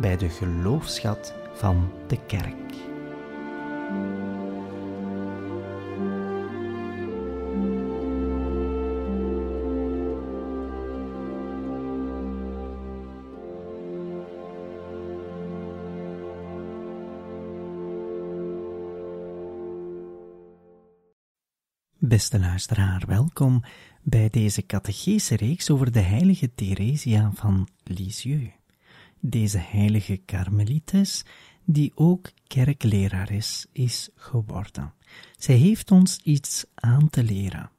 bij de geloofschat van de kerk. Beste luisteraar, welkom bij deze catechese reeks over de heilige Theresia van Lisieux. Deze heilige karmelites, die ook kerklerares is geworden. Zij heeft ons iets aan te leren,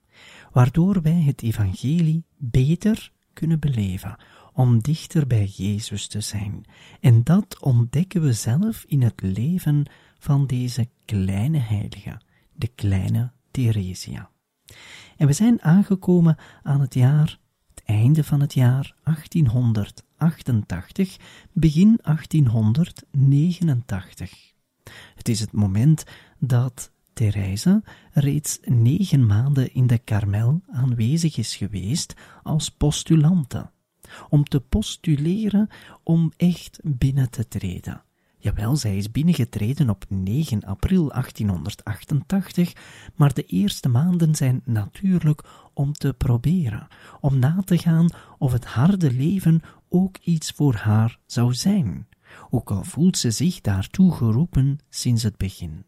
waardoor wij het evangelie beter kunnen beleven, om dichter bij Jezus te zijn. En dat ontdekken we zelf in het leven van deze kleine heilige, de kleine Theresia. En we zijn aangekomen aan het jaar, het einde van het jaar 1888, begin 1889. Het is het moment dat Therese reeds negen maanden in de Karmel aanwezig is geweest als postulante, om te postuleren om echt binnen te treden Jawel, zij is binnengetreden op 9 april 1888, maar de eerste maanden zijn natuurlijk om te proberen, om na te gaan of het harde leven ook iets voor haar zou zijn, ook al voelt ze zich daartoe geroepen sinds het begin.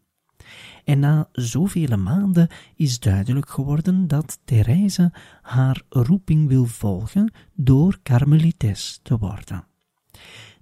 En na zoveel maanden is duidelijk geworden dat Therese haar roeping wil volgen door karmelites te worden.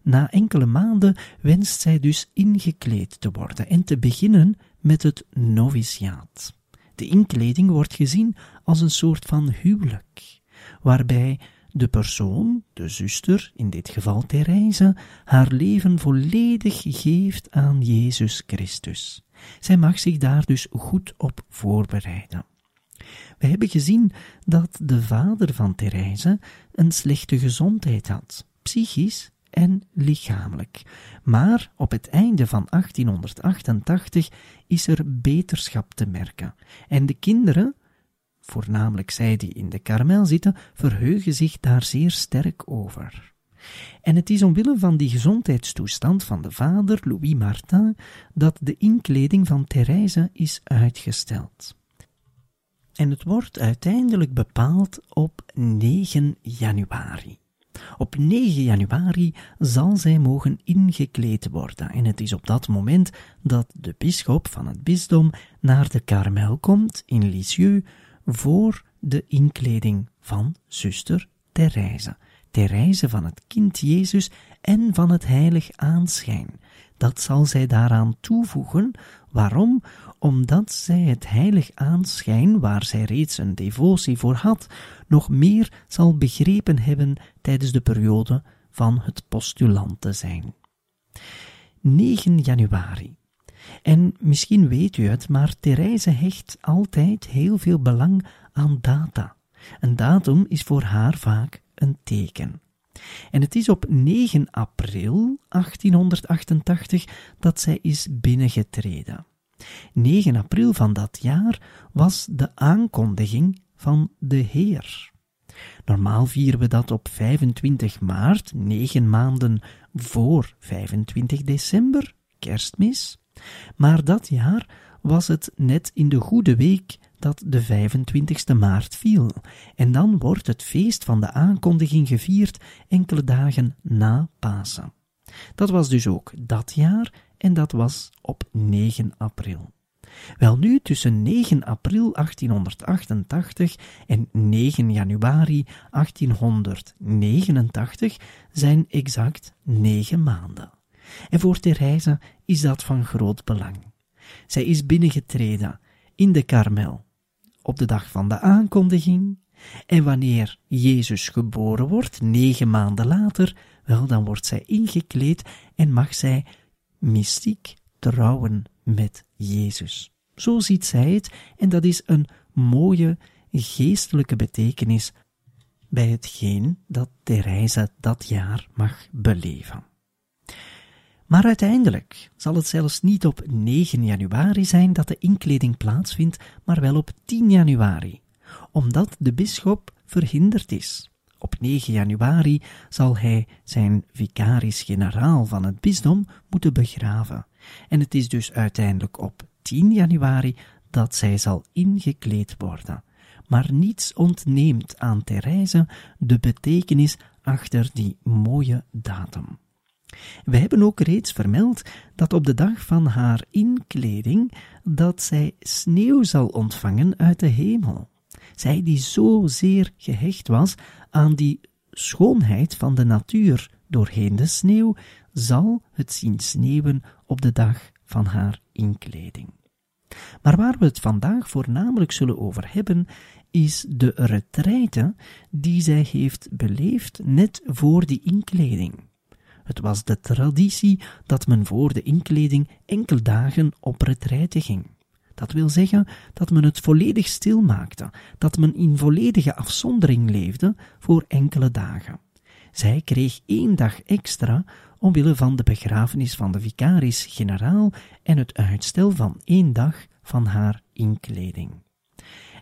Na enkele maanden wenst zij dus ingekleed te worden en te beginnen met het noviciaat. De inkleding wordt gezien als een soort van huwelijk, waarbij de persoon, de zuster, in dit geval Therese, haar leven volledig geeft aan Jezus Christus. Zij mag zich daar dus goed op voorbereiden. We hebben gezien dat de vader van Therese een slechte gezondheid had, psychisch en lichamelijk. Maar op het einde van 1888 is er beterschap te merken. En de kinderen, voornamelijk zij die in de karmel zitten, verheugen zich daar zeer sterk over. En het is omwille van die gezondheidstoestand van de vader, Louis Martin, dat de inkleding van Therese is uitgesteld. En het wordt uiteindelijk bepaald op 9 januari. Op 9 januari zal zij mogen ingekleed worden en het is op dat moment dat de bisschop van het bisdom naar de Karmel komt in Lisieux voor de inkleding van zuster Therese. Therese van het kind Jezus en van het heilig aanschijn. Dat zal zij daaraan toevoegen. Waarom? Omdat zij het heilig aanschijn, waar zij reeds een devotie voor had, nog meer zal begrepen hebben tijdens de periode van het postulante zijn. 9 januari. En misschien weet u het, maar Therese hecht altijd heel veel belang aan data. Een datum is voor haar vaak een teken. En het is op 9 april 1888 dat zij is binnengetreden. 9 april van dat jaar was de aankondiging van de Heer. Normaal vieren we dat op 25 maart, negen maanden voor 25 december, kerstmis. Maar dat jaar was het net in de goede week dat de 25ste maart viel, en dan wordt het feest van de aankondiging gevierd enkele dagen na Pasen. Dat was dus ook dat jaar en dat was op 9 april. Wel nu, tussen 9 april 1888 en 9 januari 1889 zijn exact negen maanden. En voor Therese is dat van groot belang. Zij is binnengetreden in de Karmel op de dag van de aankondiging En wanneer Jezus geboren wordt, negen maanden later, wel, dan wordt zij ingekleed en mag zij mystiek trouwen met Jezus. Zo ziet zij het en dat is een mooie geestelijke betekenis bij hetgeen dat Therese dat jaar mag beleven. Maar uiteindelijk zal het zelfs niet op 9 januari zijn dat de inkleding plaatsvindt, maar wel op 10 januari, omdat de bisschop verhinderd is. Op 9 januari zal hij zijn vicaris-generaal van het bisdom moeten begraven. En het is dus uiteindelijk op 10 januari dat zij zal ingekleed worden. Maar niets ontneemt aan Therese de betekenis achter die mooie datum. We hebben ook reeds vermeld dat op de dag van haar inkleding dat zij sneeuw zal ontvangen uit de hemel. Zij die zo zeer gehecht was aan die schoonheid van de natuur doorheen de sneeuw, zal het zien sneeuwen op de dag van haar inkleding. Maar waar we het vandaag voornamelijk zullen over hebben, is de retraite die zij heeft beleefd net voor die inkleding. Het was de traditie dat men voor de inkleding enkel dagen op retraite ging. Dat wil zeggen dat men het volledig stil maakte, dat men in volledige afzondering leefde voor enkele dagen. Zij kreeg één dag extra omwille van de begrafenis van de vicaris-generaal en het uitstel van één dag van haar inkleding.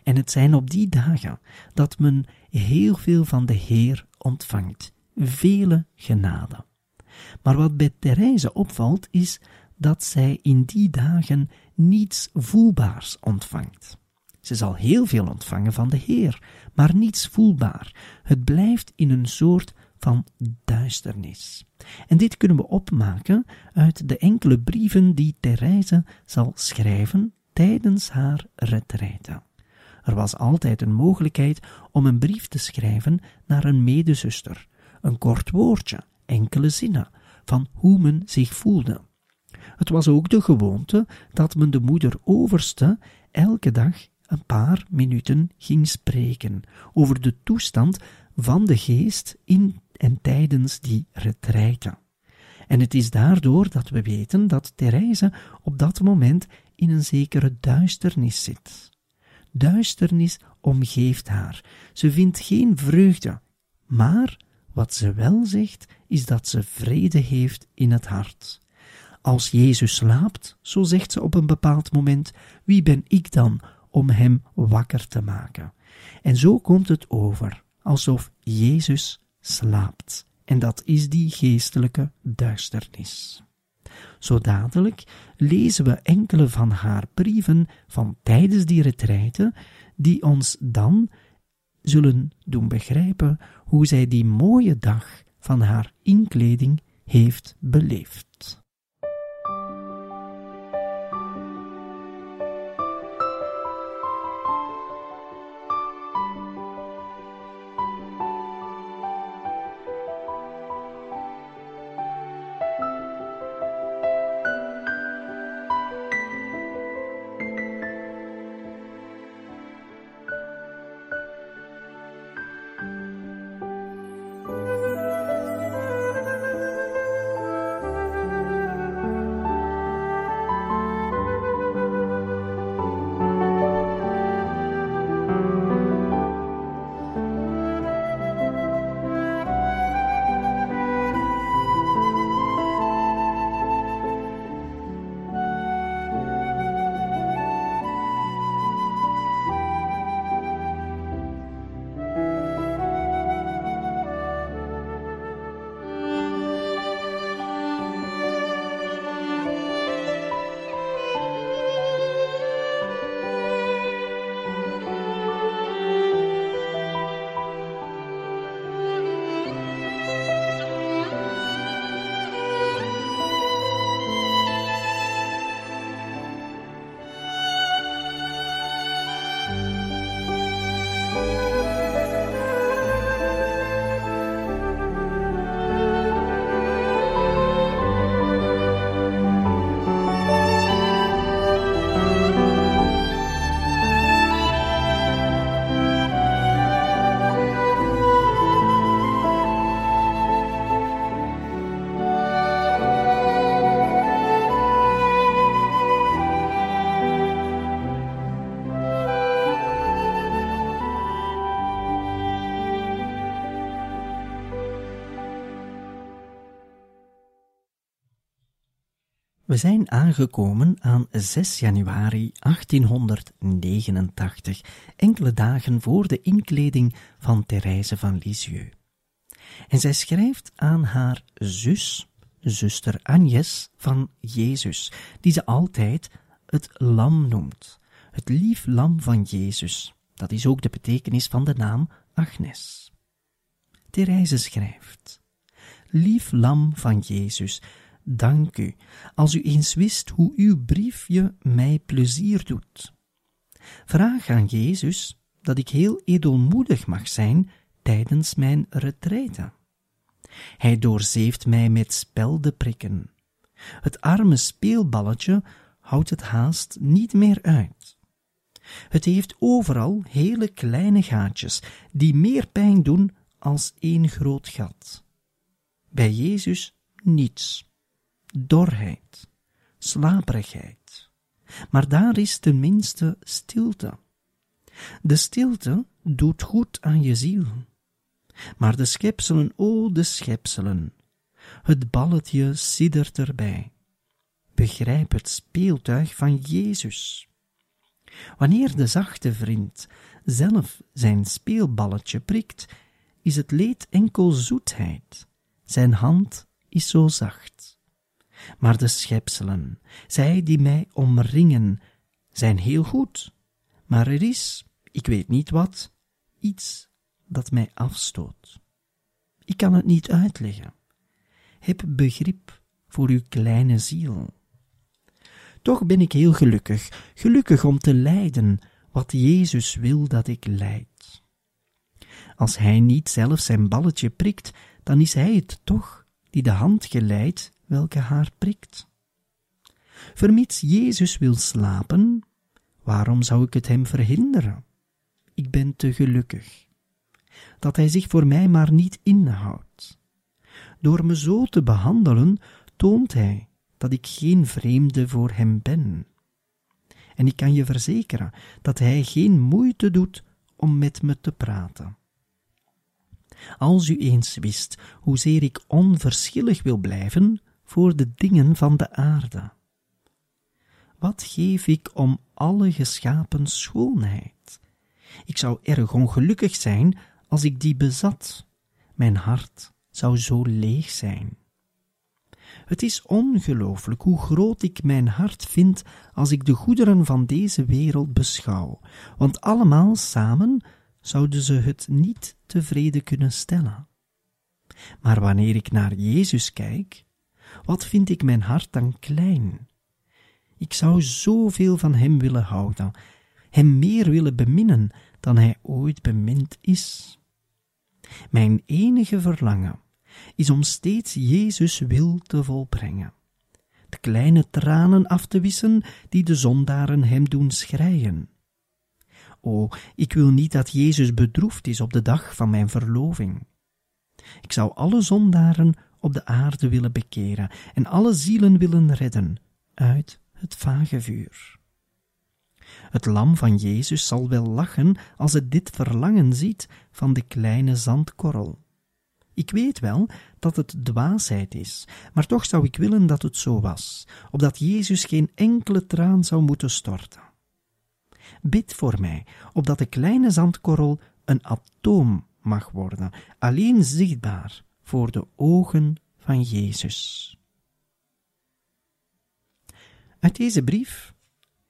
En het zijn op die dagen dat men heel veel van de Heer ontvangt, vele genade. Maar wat bij Therese opvalt is dat zij in die dagen niets voelbaars ontvangt. Ze zal heel veel ontvangen van de Heer, maar niets voelbaar. Het blijft in een soort van duisternis. En dit kunnen we opmaken uit de enkele brieven die Therese zal schrijven tijdens haar retraite. Er was altijd een mogelijkheid om een brief te schrijven naar een medezuster, een kort woordje, enkele zinnen, van hoe men zich voelde. Het was ook de gewoonte dat men de moeder overste elke dag een paar minuten ging spreken over de toestand van de geest in en tijdens die retraite. En het is daardoor dat we weten dat Therese op dat moment in een zekere duisternis zit. Duisternis omgeeft haar. Ze vindt geen vreugde, maar wat ze wel zegt, is dat ze vrede heeft in het hart. Als Jezus slaapt, zo zegt ze op een bepaald moment, wie ben ik dan om hem wakker te maken? En zo komt het over, alsof Jezus slaapt. En dat is die geestelijke duisternis. Zo dadelijk lezen we enkele van haar brieven van tijdens die retraite, die ons dan zullen doen begrijpen hoe zij die mooie dag van haar inkleding heeft beleefd. Zijn aangekomen aan 6 januari 1889, enkele dagen voor de inkleding van Therese van Lisieux. En zij schrijft aan haar zus, zuster Agnes van Jezus, die ze altijd het lam noemt, het lief lam van Jezus. Dat is ook de betekenis van de naam Agnes. Therese schrijft: Lief lam van Jezus, dank u, als u eens wist hoe uw briefje mij plezier doet. Vraag aan Jezus dat ik heel edelmoedig mag zijn tijdens mijn retraite. Hij doorzeeft mij met speldenprikken. Het arme speelballetje houdt het haast niet meer uit. Het heeft overal hele kleine gaatjes, die meer pijn doen als één groot gat. Bij Jezus niets. Dorheid, slaperigheid. Maar daar is tenminste stilte. De stilte doet goed aan je ziel. Maar de schepselen, o de schepselen, het balletje siddert erbij. Begrijp het speeltuig van Jezus. Wanneer de zachte vriend zelf zijn speelballetje prikt, is het leed enkel zoetheid. Zijn hand is zo zacht. Maar de schepselen, zij die mij omringen, zijn heel goed. Maar er is, ik weet niet wat, iets dat mij afstoot. Ik kan het niet uitleggen. Heb begrip voor uw kleine ziel. Toch ben ik heel gelukkig, gelukkig om te lijden wat Jezus wil dat ik lijd. Als Hij niet zelf zijn balletje prikt, dan is Hij het toch die de hand geleidt welke haar prikt. Vermits Jezus wil slapen, waarom zou ik het hem verhinderen? Ik ben te gelukkig. Dat hij zich voor mij maar niet inhoudt. Door me zo te behandelen, toont hij dat ik geen vreemde voor hem ben. En ik kan je verzekeren dat hij geen moeite doet om met me te praten. Als u eens wist hoezeer ik onverschillig wil blijven voor de dingen van de aarde. Wat geef ik om alle geschapen schoonheid? Ik zou erg ongelukkig zijn als ik die bezat. Mijn hart zou zo leeg zijn. Het is ongelooflijk hoe groot ik mijn hart vind als ik de goederen van deze wereld beschouw, want allemaal samen zouden ze het niet tevreden kunnen stellen. Maar wanneer ik naar Jezus kijk, wat vind ik mijn hart dan klein? Ik zou zoveel van Hem willen houden, Hem meer willen beminnen dan Hij ooit bemind is. Mijn enige verlangen is om steeds Jezus wil te volbrengen, de kleine tranen af te wissen die de zondaren Hem doen schreien. O, ik wil niet dat Jezus bedroefd is op de dag van mijn verloving. Ik zou alle zondaren op de aarde willen bekeren en alle zielen willen redden uit het vage vuur. Het lam van Jezus zal wel lachen als het dit verlangen ziet van de kleine zandkorrel. Ik weet wel dat het dwaasheid is, maar toch zou ik willen dat het zo was, opdat Jezus geen enkele traan zou moeten storten. Bid voor mij, opdat de kleine zandkorrel een atoom mag worden, alleen zichtbaar voor de ogen van Jezus. Uit deze brief,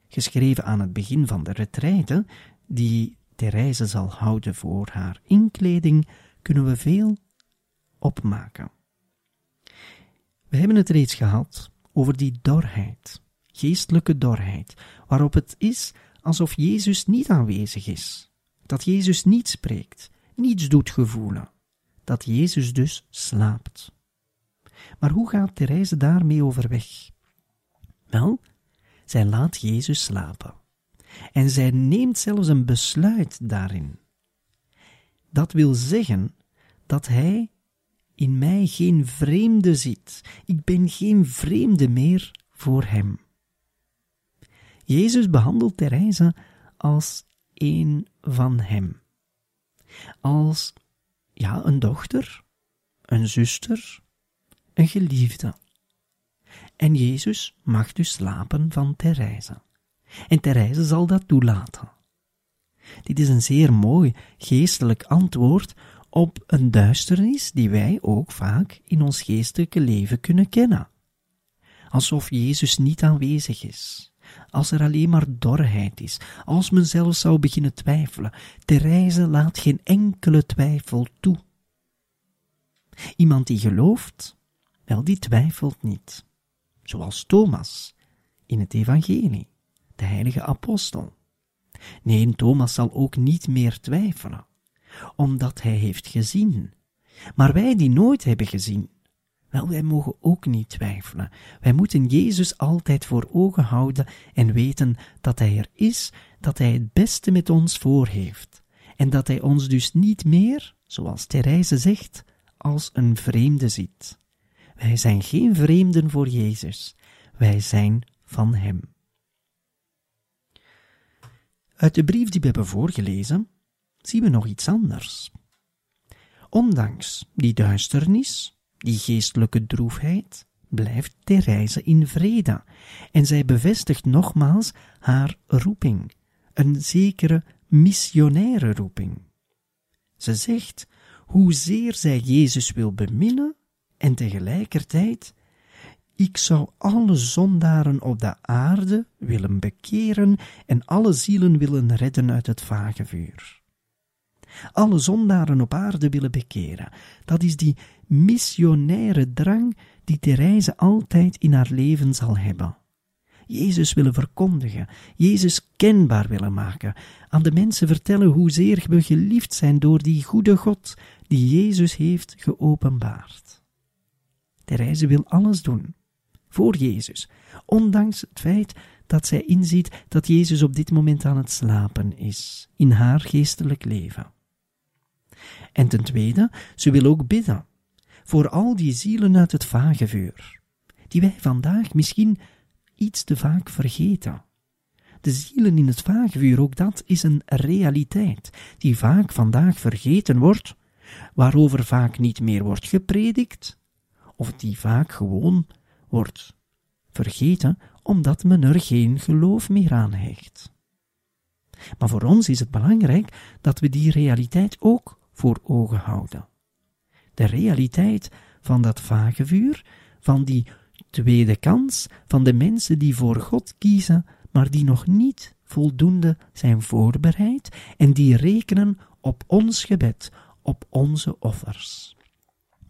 geschreven aan het begin van de retraite, die Therese zal houden voor haar inkleding, kunnen we veel opmaken. We hebben het reeds gehad over die dorheid, geestelijke dorheid, waarop het is alsof Jezus niet aanwezig is, dat Jezus niet spreekt, niets doet gevoelen, dat Jezus dus slaapt. Maar hoe gaat Therese daarmee overweg? Wel, zij laat Jezus slapen. En zij neemt zelfs een besluit daarin. Dat wil zeggen dat hij in mij geen vreemde ziet. Ik ben geen vreemde meer voor hem. Jezus behandelt Therese als een van hem. Als, ja, een dochter, een zuster, een geliefde. En Jezus mag dus slapen van Therese. En Therese zal dat toelaten. Dit is een zeer mooi geestelijk antwoord op een duisternis die wij ook vaak in ons geestelijke leven kunnen kennen. Alsof Jezus niet aanwezig is, als er alleen maar dorheid is, als men zelfs zou beginnen twijfelen. Therese laat geen enkele twijfel toe. Iemand die gelooft, wel, die twijfelt niet. Zoals Thomas in het Evangelie, de heilige apostel. Nee, Thomas zal ook niet meer twijfelen, omdat hij heeft gezien. Maar wij die nooit hebben gezien, wel, wij mogen ook niet twijfelen. Wij moeten Jezus altijd voor ogen houden en weten dat Hij er is, dat Hij het beste met ons voor heeft. En dat Hij ons dus niet meer, zoals Therese zegt, als een vreemde ziet. Wij zijn geen vreemden voor Jezus, wij zijn van Hem. Uit de brief die we hebben voorgelezen, zien we nog iets anders. Ondanks die duisternis, die geestelijke droefheid, blijft Therese in vrede en zij bevestigt nogmaals haar roeping, een zekere missionaire roeping. Ze zegt hoezeer zij Jezus wil beminnen en tegelijkertijd ik zou alle zondaren op de aarde willen bekeren en alle zielen willen redden uit het vage vuur. Alle zondaren op aarde willen bekeren. Dat is die missionaire drang die Therese altijd in haar leven zal hebben. Jezus willen verkondigen, Jezus kenbaar willen maken, aan de mensen vertellen hoezeer we geliefd zijn door die goede God die Jezus heeft geopenbaard. Therese wil alles doen voor Jezus, ondanks het feit dat zij inziet dat Jezus op dit moment aan het slapen is in haar geestelijk leven. En ten tweede, ze wil ook bidden voor al die zielen uit het vage vuur, die wij vandaag misschien iets te vaak vergeten. De zielen in het vage vuur, ook dat is een realiteit, die vaak vandaag vergeten wordt, waarover vaak niet meer wordt gepredikt, of die vaak gewoon wordt vergeten omdat men er geen geloof meer aan hecht. Maar voor ons is het belangrijk dat we die realiteit ook voor ogen houden. De realiteit van dat vage vuur, van die tweede kans, van de mensen die voor God kiezen, maar die nog niet voldoende zijn voorbereid en die rekenen op ons gebed, op onze offers.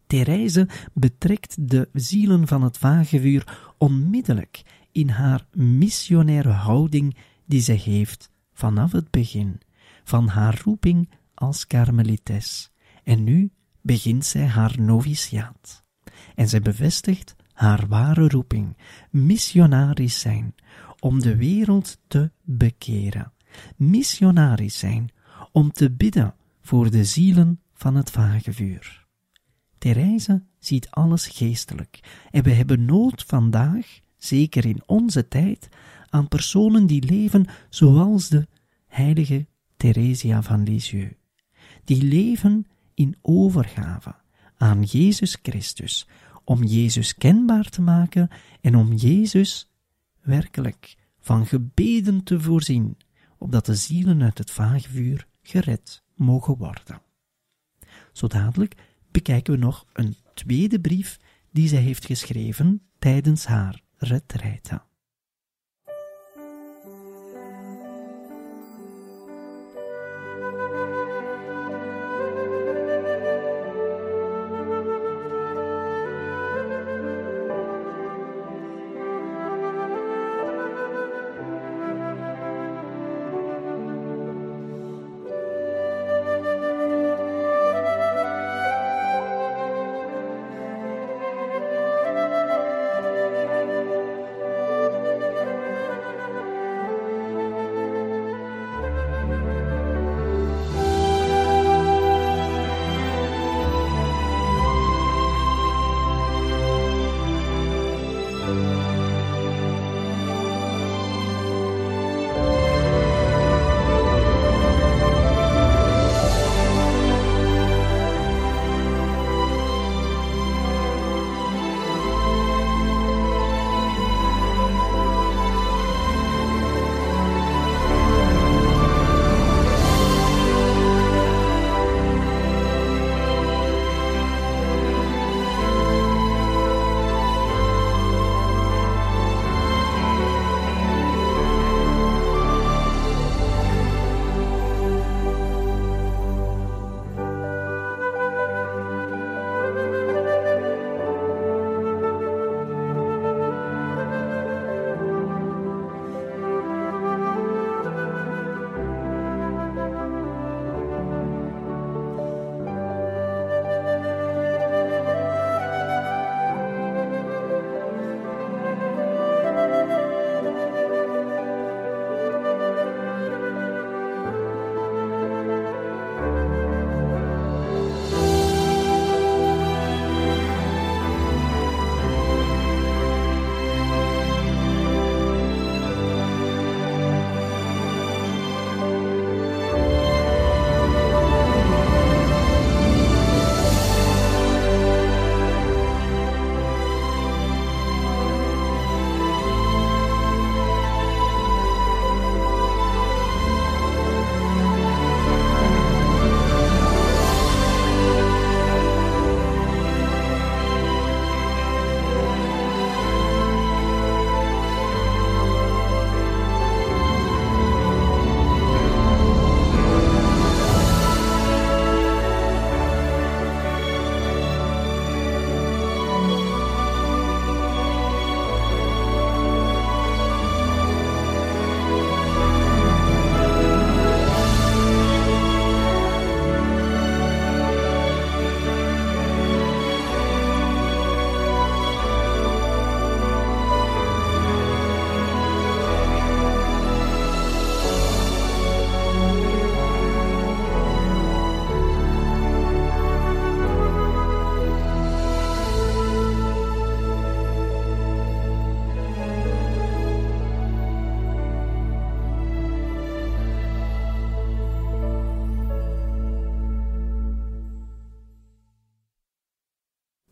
Therese betrekt de zielen van het vagevuur onmiddellijk in haar missionaire houding die ze heeft vanaf het begin van haar roeping als karmelites. En nu begint zij haar noviciaat. En zij bevestigt haar ware roeping, missionaris zijn, om de wereld te bekeren. Missionaris zijn, om te bidden voor de zielen van het vagevuur. Therese ziet alles geestelijk en we hebben nood vandaag, zeker in onze tijd, aan personen die leven zoals de heilige Theresia van Lisieux. Die leven in overgave aan Jezus Christus, om Jezus kenbaar te maken en om Jezus werkelijk van gebeden te voorzien, opdat de zielen uit het vaagvuur gered mogen worden. Zo dadelijk bekijken we nog een tweede brief die zij heeft geschreven tijdens haar retraite.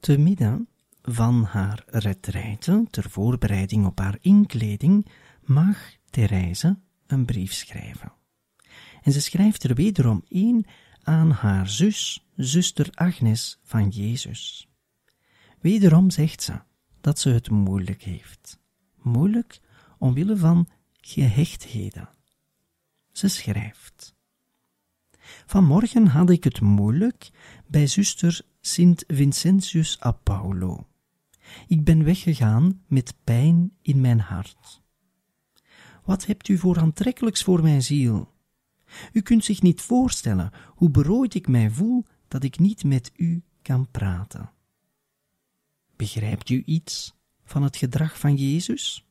Te midden van haar retraite ter voorbereiding op haar inkleding mag Therese een brief schrijven. En ze schrijft er wederom een aan haar zus, zuster Agnes van Jezus. Wederom zegt ze dat ze het moeilijk heeft. Moeilijk omwille van gehechtheden. Ze schrijft. Vanmorgen had ik het moeilijk bij zuster Sint Vincentius a Paulo. Ik ben weggegaan met pijn in mijn hart. Wat hebt u voor aantrekkelijks voor mijn ziel? U kunt zich niet voorstellen hoe berooid ik mij voel dat ik niet met u kan praten. Begrijpt u iets van het gedrag van Jezus?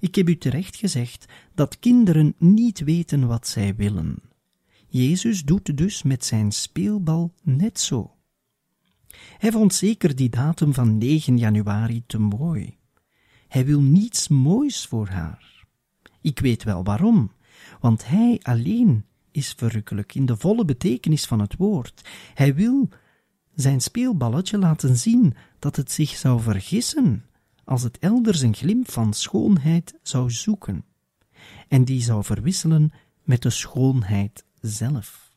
Ik heb u terecht gezegd dat kinderen niet weten wat zij willen. Jezus doet dus met zijn speelbal net zo. Hij vond zeker die datum van 9 januari te mooi. Hij wil niets moois voor haar. Ik weet wel waarom, want hij alleen is verrukkelijk in de volle betekenis van het woord. Hij wil zijn speelballetje laten zien dat het zich zou vergissen als het elders een glimp van schoonheid zou zoeken, en die zou verwisselen met de schoonheid zelf.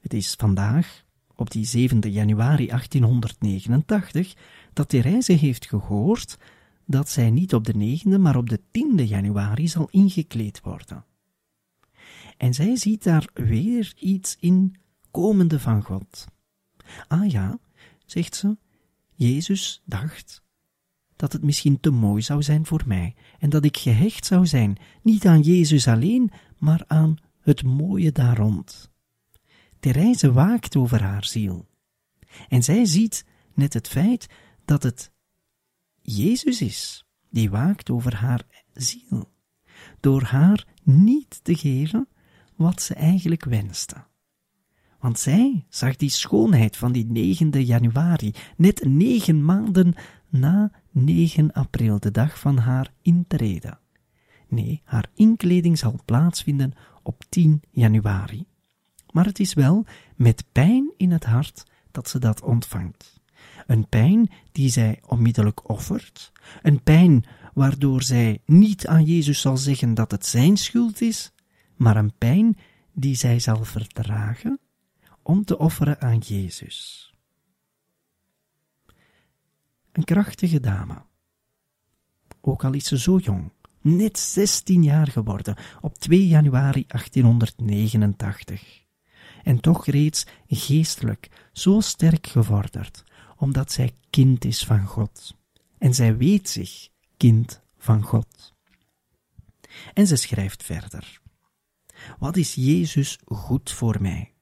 Het is vandaag, op die 7 januari 1889, dat Therese heeft gehoord dat zij niet op de 9e, maar op de 10e januari zal ingekleed worden. En zij ziet daar weer iets in komende van God. Ah ja, zegt ze, Jezus dacht dat het misschien te mooi zou zijn voor mij en dat ik gehecht zou zijn, niet aan Jezus alleen, maar aan het mooie daar rond. Therese waakt over haar ziel. En zij ziet net het feit dat het Jezus is die waakt over haar ziel, door haar niet te geven wat ze eigenlijk wenste. Want zij zag die schoonheid van die 9 januari, net negen maanden na 9 april, de dag van haar intrede. Nee, haar inkleding zal plaatsvinden op 10 januari. Maar het is wel met pijn in het hart dat ze dat ontvangt. Een pijn die zij onmiddellijk offert, een pijn waardoor zij niet aan Jezus zal zeggen dat het zijn schuld is, maar een pijn die zij zal verdragen om te offeren aan Jezus. Een krachtige dame. Ook al is ze zo jong, net 16 jaar geworden, op 2 januari 1889. En toch reeds geestelijk zo sterk gevorderd, omdat zij kind is van God. En zij weet zich kind van God. En ze schrijft verder. Wat is Jezus goed voor mij?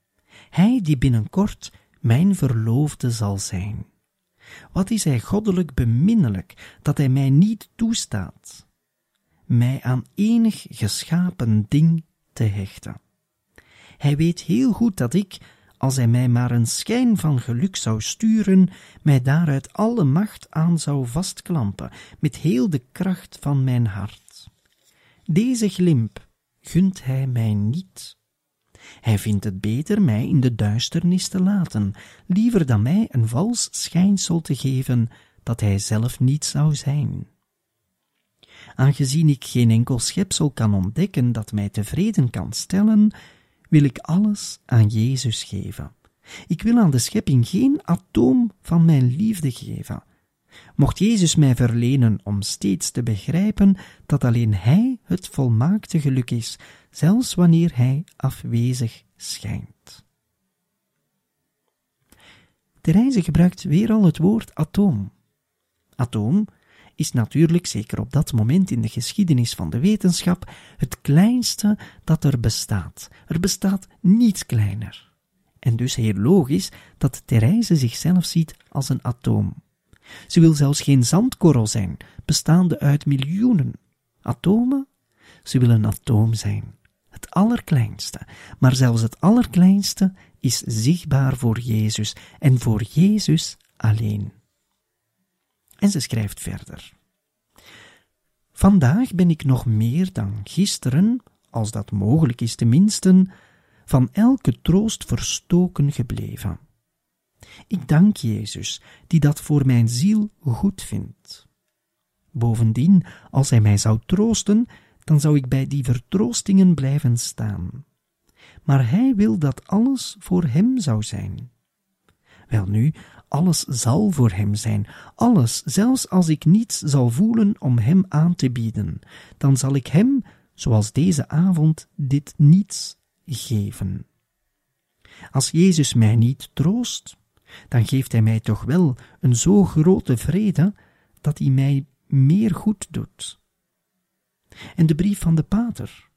Hij die binnenkort mijn verloofde zal zijn. Wat is hij goddelijk beminnelijk dat hij mij niet toestaat, mij aan enig geschapen ding te hechten. Hij weet heel goed dat ik, als hij mij maar een schijn van geluk zou sturen, mij daaruit alle macht aan zou vastklampen, met heel de kracht van mijn hart. Deze glimp gunt hij mij niet. Hij vindt het beter mij in de duisternis te laten, liever dan mij een vals schijnsel te geven dat hij zelf niet zou zijn. Aangezien ik geen enkel schepsel kan ontdekken dat mij tevreden kan stellen, wil ik alles aan Jezus geven. Ik wil aan de schepping geen atoom van mijn liefde geven. Mocht Jezus mij verlenen om steeds te begrijpen dat alleen Hij het volmaakte geluk is, zelfs wanneer Hij afwezig schijnt. Therese gebruikt weer al het woord atoom. Atoom is natuurlijk, zeker op dat moment in de geschiedenis van de wetenschap, het kleinste dat er bestaat. Er bestaat niets kleiner. En dus heel logisch dat Therese zichzelf ziet als een atoom. Ze wil zelfs geen zandkorrel zijn, bestaande uit miljoenen atomen. Ze wil een atoom zijn, het allerkleinste. Maar zelfs het allerkleinste is zichtbaar voor Jezus en voor Jezus alleen. En ze schrijft verder. Vandaag ben ik nog meer dan gisteren, als dat mogelijk is tenminste, van elke troost verstoken gebleven. Ik dank Jezus, die dat voor mijn ziel goed vindt. Bovendien, als hij mij zou troosten, dan zou ik bij die vertroostingen blijven staan. Maar hij wil dat alles voor hem zou zijn. Welnu, alles zal voor hem zijn, alles, zelfs als ik niets zal voelen om hem aan te bieden, dan zal ik hem, zoals deze avond, dit niets geven. Als Jezus mij niet troost, dan geeft hij mij toch wel een zo grote vrede dat hij mij meer goed doet. En de brief van de pater.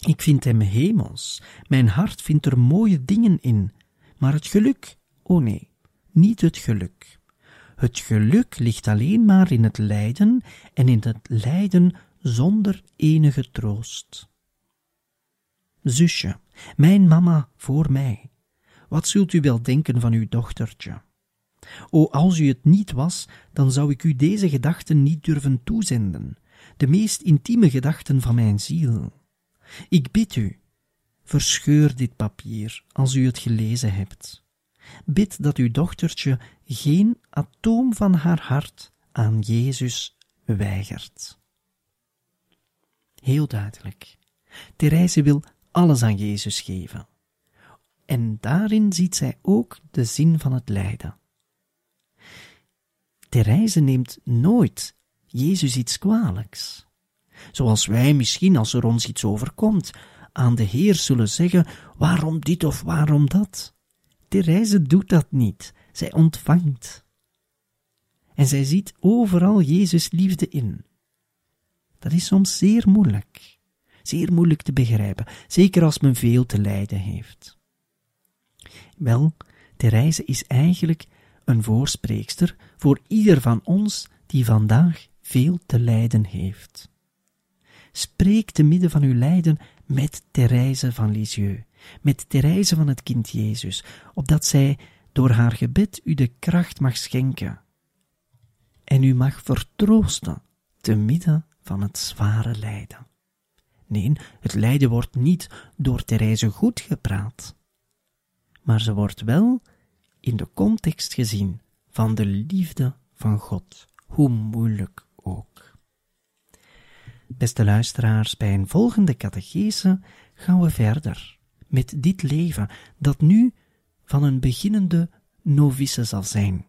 Ik vind hem hemels, mijn hart vindt er mooie dingen in, maar het geluk, oh nee, niet het geluk. Het geluk ligt alleen maar in het lijden en in het lijden zonder enige troost. Zusje, mijn mama voor mij, wat zult u wel denken van uw dochtertje? O, als u het niet was, dan zou ik u deze gedachten niet durven toezenden, de meest intieme gedachten van mijn ziel. Ik bid u, verscheur dit papier als u het gelezen hebt. Bid dat uw dochtertje geen atoom van haar hart aan Jezus weigert. Heel duidelijk. Therese wil alles aan Jezus geven. En daarin ziet zij ook de zin van het lijden. Therese neemt nooit Jezus iets kwalijks. Zoals wij misschien, als er ons iets overkomt, aan de Heer zullen zeggen: waarom dit of waarom dat? Therese doet dat niet, zij ontvangt. En zij ziet overal Jezus liefde in. Dat is soms zeer moeilijk, zeer moeilijk te begrijpen, zeker als men veel te lijden heeft. Wel, Therese is eigenlijk een voorspreekster voor ieder van ons die vandaag veel te lijden heeft. Spreek te midden van uw lijden met Therese van Lisieux, met Therese van het kind Jezus, opdat zij door haar gebed u de kracht mag schenken en u mag vertroosten te midden van het zware lijden. Nee, het lijden wordt niet door Therese goed gepraat, maar ze wordt wel in de context gezien van de liefde van God, hoe moeilijk ook. Beste luisteraars, bij een volgende catechese gaan we verder met dit leven dat nu van een beginnende novice zal zijn.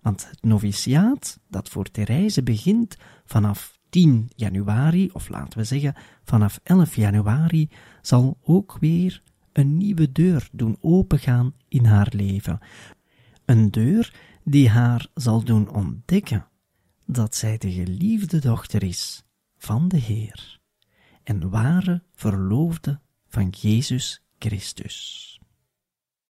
Want het noviciaat, dat voor Therese begint vanaf 10 januari, of laten we zeggen vanaf 11 januari, zal ook weer een nieuwe deur doen opengaan in haar leven. Een deur die haar zal doen ontdekken dat zij de geliefde dochter is van de Heer en ware verloofde van Jezus Christus.